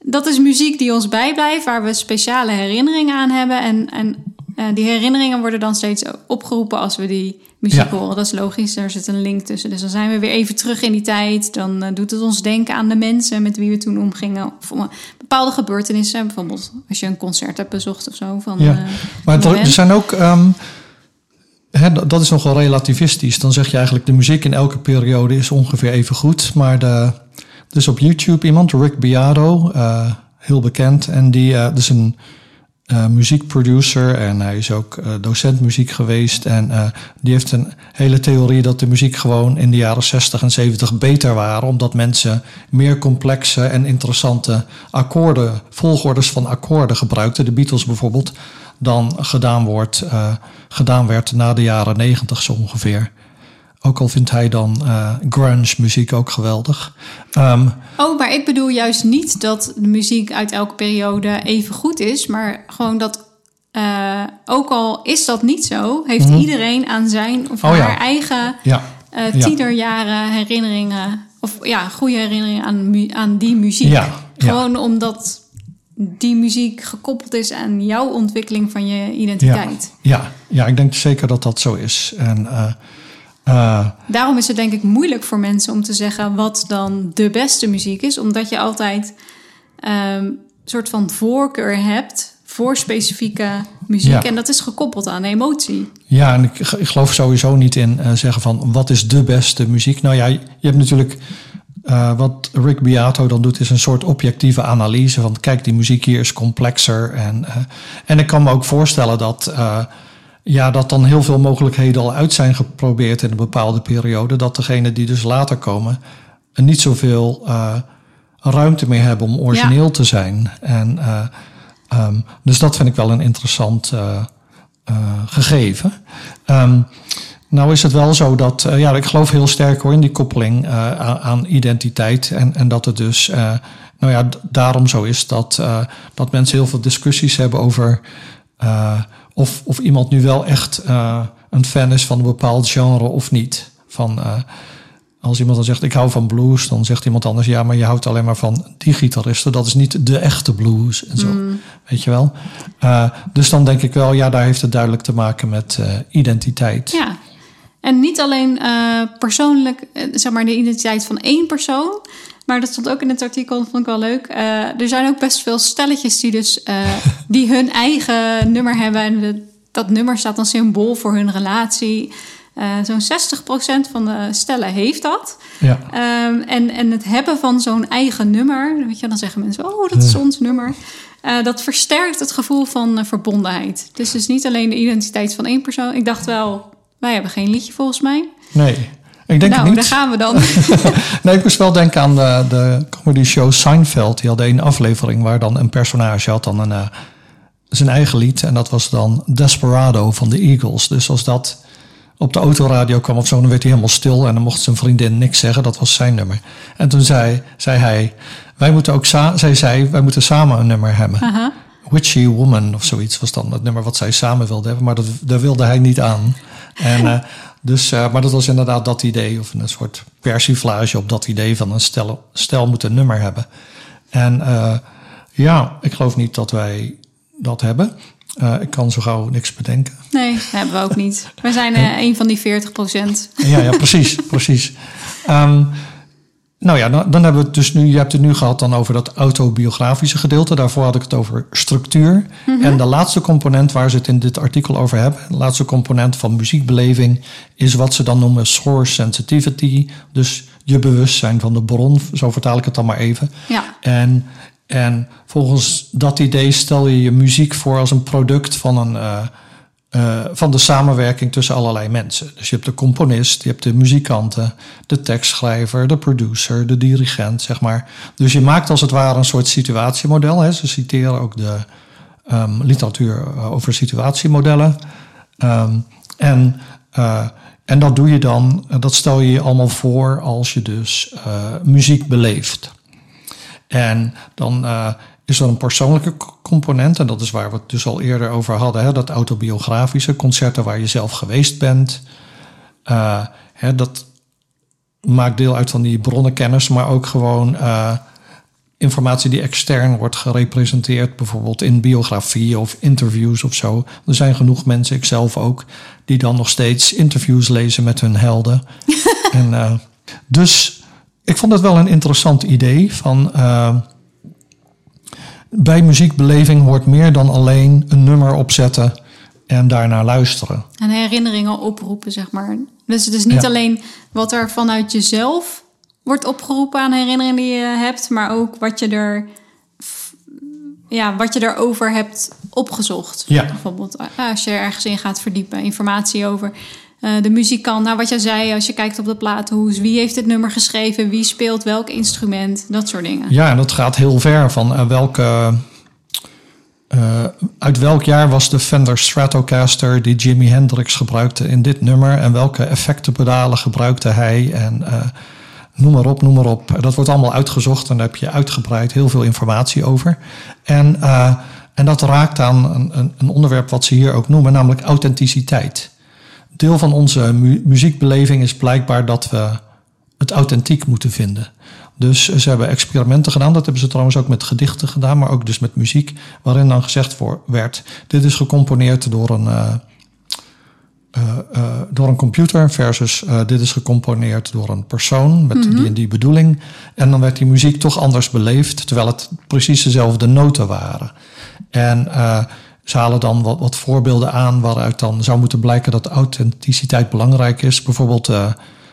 Speaker 1: dat is muziek die ons bijblijft, waar we speciale herinneringen aan hebben. En, en die herinneringen worden dan steeds opgeroepen als we die muziek
Speaker 2: Ja.
Speaker 1: horen. Dat is logisch, daar zit een link tussen. Dus dan zijn we weer even terug in die tijd. Dan eh, doet het ons denken aan de mensen met wie we toen omgingen. Of om, bepaalde gebeurtenissen. Bijvoorbeeld als je een concert hebt bezocht of zo. Van,
Speaker 2: Ja.
Speaker 1: eh,
Speaker 2: Maar er, er zijn ook. ehm, hè, dat is nogal relativistisch. Dan zeg je eigenlijk de muziek in elke periode is ongeveer even goed. Maar de, dus op YouTube iemand, Rick Beato, eh, heel bekend. En die eh, dus een eh, muziekproducer en hij is ook eh, docent muziek geweest. En eh, die heeft een hele theorie dat de muziek gewoon in de jaren 60 en 70 beter waren. Omdat mensen meer complexe en interessante akkoorden, volgordes van akkoorden gebruikten. De Beatles bijvoorbeeld, dan gedaan, wordt, gedaan werd na de jaren 90 zo ongeveer. Ook al vindt hij dan eh, grunge muziek ook geweldig. Ehm,
Speaker 1: Oh, maar ik bedoel juist niet dat de muziek uit elke periode even goed is. Maar gewoon dat, eh, ook al is dat niet zo, heeft iedereen aan zijn of
Speaker 2: Mhm. Oh ja.
Speaker 1: haar eigen
Speaker 2: ja,
Speaker 1: eh
Speaker 2: Ja.
Speaker 1: tienerjaren herinneringen. Of ja, goede herinneringen aan, aan die muziek.
Speaker 2: Ja, ja.
Speaker 1: Gewoon omdat die muziek gekoppeld is aan jouw ontwikkeling van je identiteit.
Speaker 2: ja, ja, ik denk zeker dat dat zo is. En eh,
Speaker 1: Daarom is het denk ik moeilijk voor mensen om te zeggen wat dan de beste muziek is. Omdat je altijd ehm, een soort van voorkeur hebt voor specifieke muziek.
Speaker 2: Ja.
Speaker 1: En dat is gekoppeld aan emotie.
Speaker 2: Ja, en ik, ik geloof sowieso niet in eh, zeggen van wat is de beste muziek. Nou ja, je hebt natuurlijk eh, wat Rick Beato dan doet, is een soort objectieve analyse van kijk, die muziek hier is complexer. En, en ik kan me ook voorstellen dat, ja, dat dan heel veel mogelijkheden al uit zijn geprobeerd in een bepaalde periode. Dat degenen die dus later komen niet zoveel eh, ruimte meer hebben om origineel te zijn. En, eh, ehm, dus dat vind ik wel een interessant eh, gegeven. Ehm, nou is het wel zo dat, ja, ik geloof heel sterk hoor in die koppeling aan, aan identiteit. En, en dat het dus, nou ja, daarom zo is dat, dat mensen heel veel discussies hebben over of, of iemand nu wel echt eh, een fan is van een bepaald genre of niet. Van, eh, als iemand dan zegt, ik hou van blues, dan zegt iemand anders, ja, maar je houdt alleen maar van die gitaristen. Dat is niet de echte blues en zo. Weet je wel? Eh, dus dan denk ik wel, ja, daar heeft het duidelijk te maken met identiteit.
Speaker 1: Ja. En niet alleen persoonlijk, zeg maar, de identiteit van één persoon. Maar dat stond ook in het artikel, dat vond ik wel leuk. Eh, er zijn ook best veel stelletjes die dus eh, die hun eigen nummer hebben. En de- dat nummer staat dan symbool voor hun relatie. Eh, Zo'n 60% van de stellen heeft dat.
Speaker 2: Ja.
Speaker 1: Ehm, en, en het hebben van zo'n eigen nummer, weet je, dan zeggen mensen: Oh, dat is ons nummer. Dat versterkt het gevoel van verbondenheid. Dus het is niet alleen de identiteit van één persoon. Ik dacht wel, wij hebben geen liedje volgens mij.
Speaker 2: Nee, ik denk
Speaker 1: nou, daar gaan we dan.
Speaker 2: Nee, ik moest wel denken aan de, de comedy show Seinfeld. Die had één aflevering waar dan een personage had dan een, eh, zijn eigen lied. En dat was dan Desperado van de Eagles. Dus als dat op de autoradio kwam of zo, dan werd hij helemaal stil. En dan mocht zijn vriendin niks zeggen. Dat was zijn nummer. En toen zei, zei hij, wij moeten ook zij zei, wij moeten samen een nummer hebben.
Speaker 1: Aha.
Speaker 2: Witchy Woman of zoiets was dan het nummer wat zij samen wilden hebben. Maar dat, daar wilde hij niet aan. En, eh, dus, eh, maar dat was inderdaad dat idee. Of een soort persiflage op dat idee van een stel, stel moet een nummer hebben. En eh, ja, ik geloof niet dat wij dat hebben. Eh, ik kan zo gauw niks bedenken.
Speaker 1: Nee, dat hebben we ook niet. We zijn een van die 40%
Speaker 2: Ja, ja precies, precies. Ehm, nou ja, dan, dan hebben we het dus nu, je hebt het nu gehad dan over dat autobiografische gedeelte. Daarvoor had ik het over structuur. En de laatste component waar ze het in dit artikel over hebben, de laatste component van muziekbeleving, is wat ze dan noemen source sensitivity. Dus je bewustzijn van de bron, zo vertaal ik het dan maar even.
Speaker 1: Ja.
Speaker 2: En, en volgens dat idee stel je je muziek voor als een product van, een, eh, eh, van de samenwerking tussen allerlei mensen. Dus je hebt de componist, je hebt de muzikanten, de tekstschrijver, de producer, de dirigent, zeg maar. Dus je maakt als het ware een soort situatiemodel. Hè. Ze citeren ook de ehm, literatuur eh, over situatiemodellen. Ehm, en, eh, en dat doe je dan, dat stel je je allemaal voor als je dus muziek beleeft. En dan is er een persoonlijke component. En dat is waar we het dus al eerder over hadden. Hè, dat autobiografische, concerten waar je zelf geweest bent. hè, dat maakt deel uit van die bronnenkennis, maar ook gewoon informatie die extern wordt gerepresenteerd, bijvoorbeeld in biografie of interviews of zo. Er zijn genoeg mensen, ik zelf ook, die dan nog steeds interviews lezen met hun helden. en, uh, dus ik vond het wel een interessant idee van. Bij muziekbeleving hoort meer dan alleen een nummer opzetten en daarnaar luisteren.
Speaker 1: En herinneringen oproepen, zeg maar. Dus het is niet alleen wat er vanuit jezelf wordt opgeroepen aan herinneringen die je hebt, maar ook wat je er ja, wat je erover hebt opgezocht. Ja. Bijvoorbeeld eh, als je ergens in gaat verdiepen, informatie over uh, de muzikant. Nou, wat jij zei, als je kijkt op de platenhoes, wie heeft het nummer geschreven, wie speelt welk instrument, dat soort dingen.
Speaker 2: Ja, en dat gaat heel ver van uh, welke. Uh, uit welk jaar was de Fender Stratocaster die Jimi Hendrix gebruikte in dit nummer en welke effectenpedalen gebruikte hij en noem maar op, noem maar op. Dat wordt allemaal uitgezocht en daar heb je uitgebreid heel veel informatie over. En, en dat raakt aan een, een, onderwerp wat ze hier ook noemen, namelijk authenticiteit. Deel van onze mu muziekbeleving is blijkbaar dat we het authentiek moeten vinden. Dus ze hebben experimenten gedaan. Dat hebben ze trouwens ook met gedichten gedaan, maar ook dus met muziek. Waarin dan gezegd werd: dit is gecomponeerd door een. Uh, uh, uh, door een computer versus dit is gecomponeerd door een persoon met mm -hmm. die en die bedoeling. En dan werd die muziek toch anders beleefd, terwijl het precies dezelfde noten waren. En ze halen dan wat, wat, voorbeelden aan waaruit dan zou moeten blijken dat authenticiteit belangrijk is. Bijvoorbeeld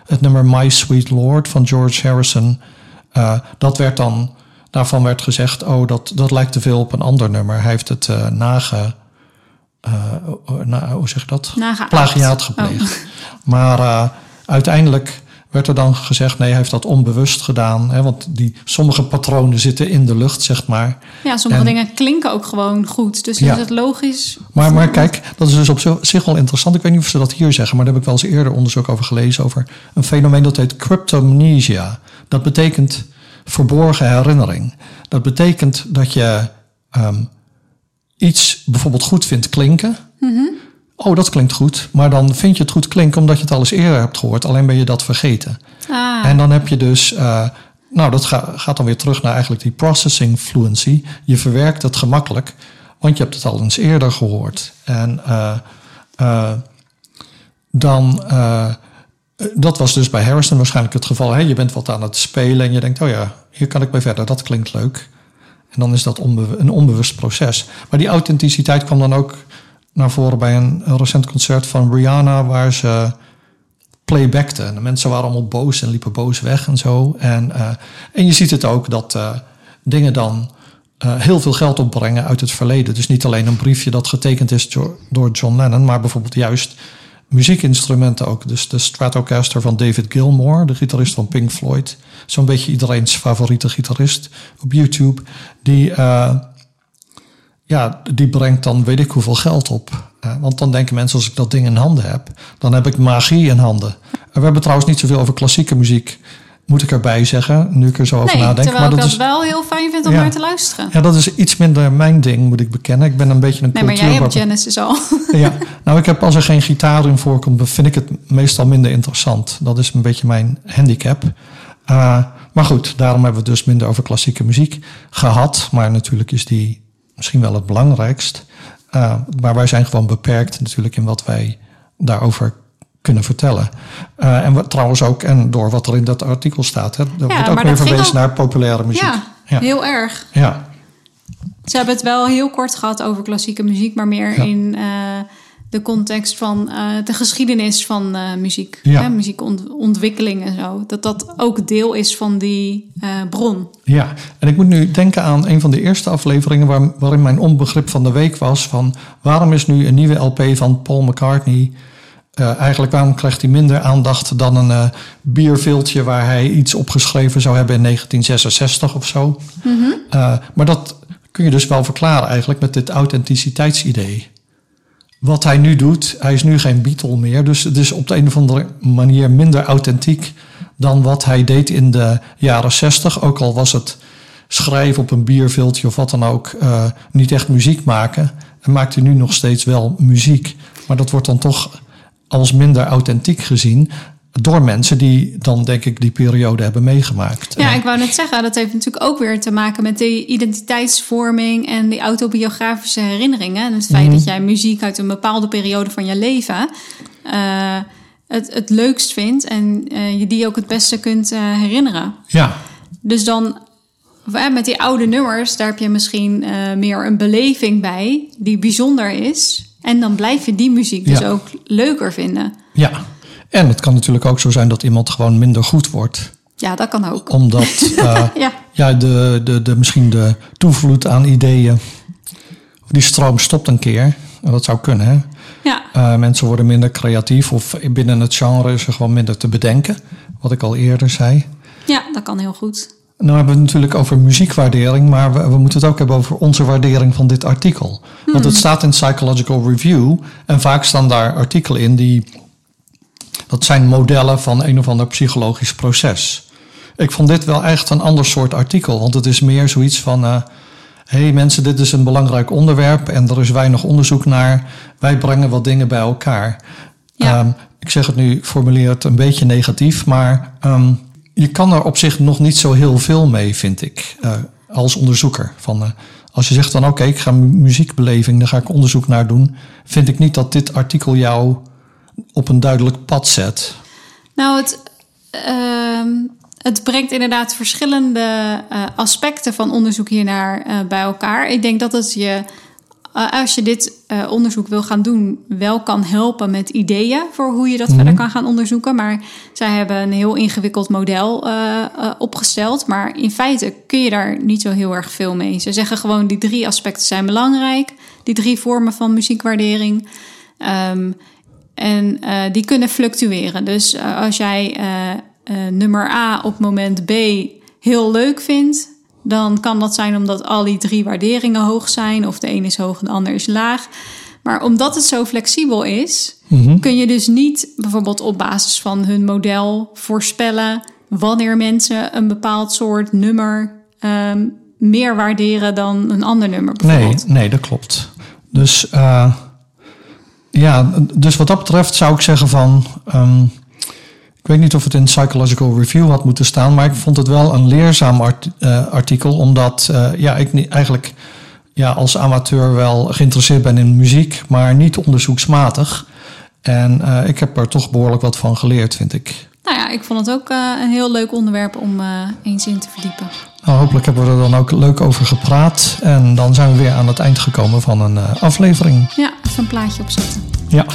Speaker 2: het nummer My Sweet Lord van George Harrison. dat werd dan, daarvan werd gezegd, oh dat, dat lijkt te veel op een ander nummer. Hij heeft het nage uh, hoe zeg je dat?
Speaker 1: Nageaard.
Speaker 2: Plagiaat gepleegd. Oh. Maar uh, uiteindelijk werd er dan gezegd: nee, hij heeft dat onbewust gedaan. Hè, want die, sommige patronen zitten in de lucht, zeg maar.
Speaker 1: Ja, sommige dingen klinken ook gewoon goed. Dus ja. is het logisch.
Speaker 2: Maar, maar kijk, dat is dus op zich wel interessant. Ik weet niet of ze dat hier zeggen, maar daar heb ik wel eens eerder onderzoek over gelezen. Over een fenomeen dat heet cryptomnesia. Dat betekent verborgen herinnering. Dat betekent dat je. Um, iets bijvoorbeeld goed vindt klinken. Mm Oh, dat klinkt goed. Maar dan vind je het goed klinken omdat je het al eens eerder hebt gehoord. Alleen ben je dat vergeten. Ah. En dan heb je dus. Uh, nou, dat ga, gaat dan weer terug naar eigenlijk die processing fluency. Je verwerkt het gemakkelijk, want je hebt het al eens eerder gehoord. En uh, uh, dan. dat was dus bij Harrison waarschijnlijk het geval. Hè? Je bent wat aan het spelen en je denkt: oh ja, hier kan ik mee verder. Dat klinkt leuk. En dan is dat een onbewust proces. Maar die authenticiteit kwam dan ook naar voren bij een, recent concert van Rihanna, waar ze playbackte. En de mensen waren allemaal boos en liepen boos weg en zo. En, uh, en je ziet het ook dat uh, dingen dan uh, heel veel geld opbrengen uit het verleden. Dus niet alleen een briefje dat getekend is door John Lennon, maar bijvoorbeeld juist muziekinstrumenten ook. Dus de Stratocaster van David Gilmour, de gitarist van Pink Floyd. Zo'n beetje iedereen's favoriete gitarist op YouTube. Die, ja, die brengt dan weet ik hoeveel geld op. Uh, want dan denken mensen, als ik dat ding in handen heb, dan heb ik magie in handen. we hebben trouwens niet zoveel over klassieke muziek moet ik erbij zeggen, nu ik er zo over
Speaker 1: nee,
Speaker 2: nadenk.
Speaker 1: Terwijl
Speaker 2: maar
Speaker 1: dat
Speaker 2: dat
Speaker 1: ik dat wel heel fijn vind om naar te luisteren.
Speaker 2: Ja, dat is iets minder mijn ding, moet ik bekennen. Ik ben een beetje een
Speaker 1: Nee, maar jij hebt Genesis al.
Speaker 2: Ja, nou ik heb als er geen gitaar in voorkomt, vind ik het meestal minder interessant. Dat is een beetje mijn handicap. Uh, maar goed, daarom hebben we dus minder over klassieke muziek gehad. Maar natuurlijk is die misschien wel het belangrijkst. Uh, maar wij zijn gewoon beperkt natuurlijk in wat wij daarover kunnen vertellen. Uh, en wat, trouwens ook, en door wat er in dat artikel staat, hè, er wordt ook weer verwezen naar populaire muziek.
Speaker 1: Ja, ja, heel erg.
Speaker 2: Ja.
Speaker 1: Ze hebben het wel heel kort gehad over klassieke muziek, maar meer in uh, de context van uh, de geschiedenis van muziek. Ja. Hè, muziekontwikkeling en zo. Dat dat ook deel is van die bron.
Speaker 2: Ja, en ik moet nu denken aan een van de eerste afleveringen waar, waarin mijn onbegrip van de week was van waarom is nu een nieuwe LP van Paul McCartney eigenlijk waarom krijgt hij minder aandacht dan een bierviltje waar hij iets opgeschreven zou hebben in 1966 of zo. Mm -hmm. uh, maar dat kun je dus wel verklaren eigenlijk met dit authenticiteitsidee. Wat hij nu doet, hij is nu geen Beatle meer, dus het is op de een of andere manier minder authentiek dan wat hij deed in de jaren 60. Ook al was het schrijven op een bierviltje of wat dan ook, eh, niet echt muziek maken. En maakt hij nu nog steeds wel muziek. Maar dat wordt dan toch als minder authentiek gezien door mensen die dan denk ik die periode hebben meegemaakt.
Speaker 1: Ja, ik wou net zeggen, dat heeft natuurlijk ook weer te maken met die identiteitsvorming en die autobiografische herinneringen. En het feit
Speaker 2: Mhm.
Speaker 1: dat jij muziek uit een bepaalde periode van je leven eh, het, het leukst vindt en eh, je die ook het beste kunt eh, herinneren.
Speaker 2: Ja,
Speaker 1: Dus dan met die oude nummers, daar heb je misschien meer een beleving bij die bijzonder is. En dan blijf je die muziek dus
Speaker 2: Ja.
Speaker 1: ook leuker vinden.
Speaker 2: ja. En het kan natuurlijk ook zo zijn dat iemand gewoon minder goed wordt.
Speaker 1: Ja, dat kan ook.
Speaker 2: Omdat eh,
Speaker 1: Ja,
Speaker 2: ja, de, de, de, misschien de toevloed aan ideeën, die stroom stopt een keer. En Dat zou kunnen, hè?
Speaker 1: ja.
Speaker 2: Eh, mensen worden minder creatief of binnen het genre is er gewoon minder te bedenken. Wat ik al eerder zei.
Speaker 1: ja, dat kan heel goed.
Speaker 2: Nou hebben we het natuurlijk over muziekwaardering, maar we, we moeten het ook hebben over onze waardering van dit artikel. Want het staat in Psychological Review en vaak staan daar artikelen in die. Dat zijn modellen van een of ander psychologisch proces. Ik vond dit wel echt een ander soort artikel, want het is meer zoiets van. eh hey mensen, dit is een belangrijk onderwerp en er is weinig onderzoek naar. Wij brengen wat dingen bij elkaar.
Speaker 1: Ja.
Speaker 2: Ehm, ik zeg het nu, ik formuleer het een beetje negatief, maar ehm, je kan er op zich nog niet zo heel veel mee, vind ik, eh, als onderzoeker. Van, eh, als je zegt van oké, ik ga mu- muziekbeleving, daar ga ik onderzoek naar doen, vind ik niet dat dit artikel jou op een duidelijk pad zet.
Speaker 1: Nou, het, ehm, het brengt inderdaad verschillende eh, aspecten van onderzoek hiernaar eh bij elkaar. Ik denk dat het je, eh, als je dit onderzoek wil gaan doen, wel kan helpen met ideeën voor hoe je dat verder kan gaan onderzoeken. Maar zij hebben een heel ingewikkeld model opgesteld. Maar in feite kun je daar niet zo heel erg veel mee. Ze zeggen gewoon die drie aspecten zijn belangrijk. Die drie vormen van muziekwaardering. Ehm, en eh, die kunnen fluctueren. Dus eh, als jij eh, nummer A op moment B heel leuk vindt, dan kan dat zijn omdat al die drie waarderingen hoog zijn, of de een is hoog en de ander is laag. Maar omdat het zo flexibel is, kun je dus niet bijvoorbeeld op basis van hun model voorspellen wanneer mensen een bepaald soort nummer ehm, meer waarderen dan een ander nummer.
Speaker 2: Nee,
Speaker 1: Bijvoorbeeld.
Speaker 2: nee, dat klopt. Dus ja, dus wat dat betreft zou ik zeggen van. ehm, ik weet niet of het in Psychological Review had moeten staan, maar ik vond het wel een leerzaam art- eh, artikel, omdat eh, ja, ik niet, eigenlijk ja, als amateur wel geïnteresseerd ben in muziek, maar niet onderzoeksmatig. En eh, ik heb er toch behoorlijk wat van geleerd, vind ik.
Speaker 1: Nou ja, ik vond het ook een heel leuk onderwerp om eens in te verdiepen.
Speaker 2: Nou, hopelijk hebben we er dan ook leuk over gepraat. En dan zijn we weer aan het eind gekomen van een aflevering.
Speaker 1: Ja, even een plaatje opzetten.
Speaker 2: Ja.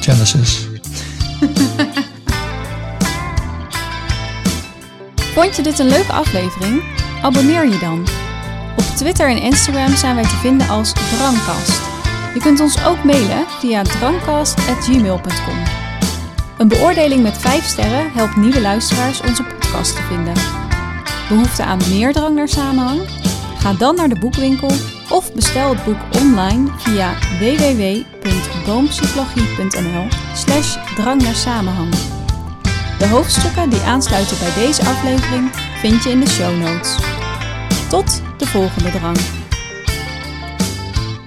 Speaker 2: Genesis.
Speaker 1: Vond je dit een leuke aflevering? Abonneer je dan. Op Twitter en Instagram zijn wij te vinden als Drangkast. Je kunt ons ook mailen via drangkast.gmail.com. Een beoordeling met 5 sterren helpt nieuwe luisteraars onze podcast te vinden. Behoefte aan meer drang naar samenhang? Ga dan naar de boekwinkel of bestel het boek online via www.boompsychologie.nl slash drang naar samenhang. De hoofdstukken die aansluiten bij deze aflevering vind je in de show notes. Tot de volgende drang.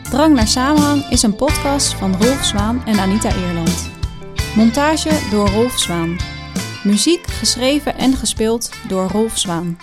Speaker 1: Drang naar Samenhang is een podcast van Rolf Zwaan en Anita Eerland. Montage door Rolf Zwaan. Muziek geschreven en gespeeld door Rolf Zwaan.